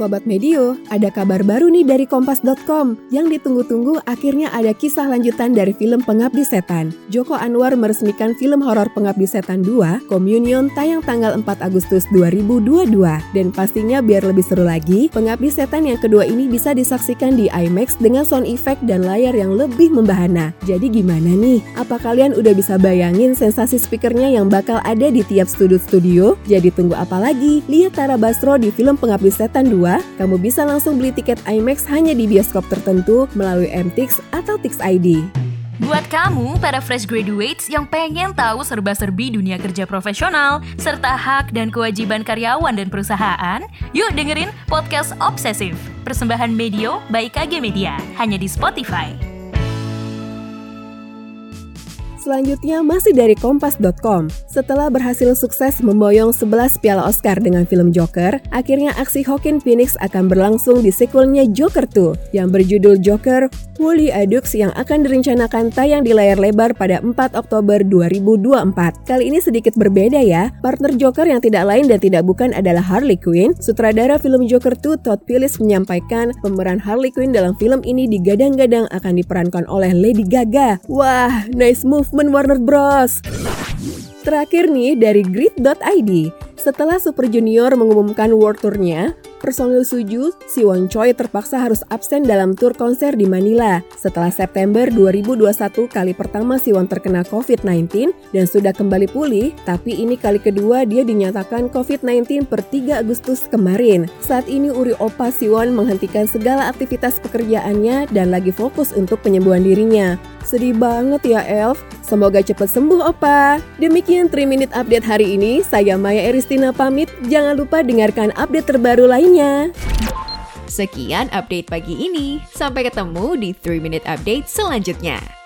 Sobat Medio, ada kabar baru nih dari Kompas.com. Yang ditunggu-tunggu akhirnya ada kisah lanjutan dari film Pengabdi Setan. Joko Anwar meresmikan film horor Pengabdi Setan 2, Communion tayang tanggal 4 Agustus 2022. Dan pastinya biar lebih seru lagi, Pengabdi Setan yang kedua ini bisa disaksikan di IMAX dengan sound effect dan layar yang lebih membahana. Jadi gimana nih? Apa kalian udah bisa bayangin sensasi speakernya yang bakal ada di tiap studio-studio? Jadi tunggu apa lagi? Lihat Tara Basro di film Pengabdi Setan 2 kamu bisa langsung beli tiket IMAX hanya di bioskop tertentu melalui MTix atau Tix ID. Buat kamu, para fresh graduates yang pengen tahu serba-serbi dunia kerja profesional, serta hak dan kewajiban karyawan dan perusahaan, yuk dengerin Podcast Obsesif, persembahan Medio by KG Media, hanya di Spotify. Selanjutnya masih dari kompas.com. Setelah berhasil sukses memboyong 11 piala Oscar dengan film Joker, akhirnya aksi Joaquin Phoenix akan berlangsung di sequelnya Joker 2 yang berjudul Joker Wooly Adux yang akan direncanakan tayang di layar lebar pada 4 Oktober 2024. Kali ini sedikit berbeda ya. Partner Joker yang tidak lain dan tidak bukan adalah Harley Quinn. Sutradara film Joker 2 Todd Phillips menyampaikan pemeran Harley Quinn dalam film ini digadang-gadang akan diperankan oleh Lady Gaga. Wah, nice move Warner Bros. Terakhir nih dari grid.id, setelah Super Junior mengumumkan World Tour-nya, personil Suju, Siwon Choi terpaksa harus absen dalam tur konser di Manila. Setelah September 2021 kali pertama Siwon terkena COVID-19 dan sudah kembali pulih, tapi ini kali kedua dia dinyatakan COVID-19 per 3 Agustus kemarin. Saat ini Uri Opa Siwon menghentikan segala aktivitas pekerjaannya dan lagi fokus untuk penyembuhan dirinya. Sedih banget ya Elf, semoga cepat sembuh Opa. Demikian 3 Minute Update hari ini, saya Maya Eristina pamit. Jangan lupa dengarkan update terbaru lain lainnya. Sekian update pagi ini. Sampai ketemu di 3 Minute Update selanjutnya.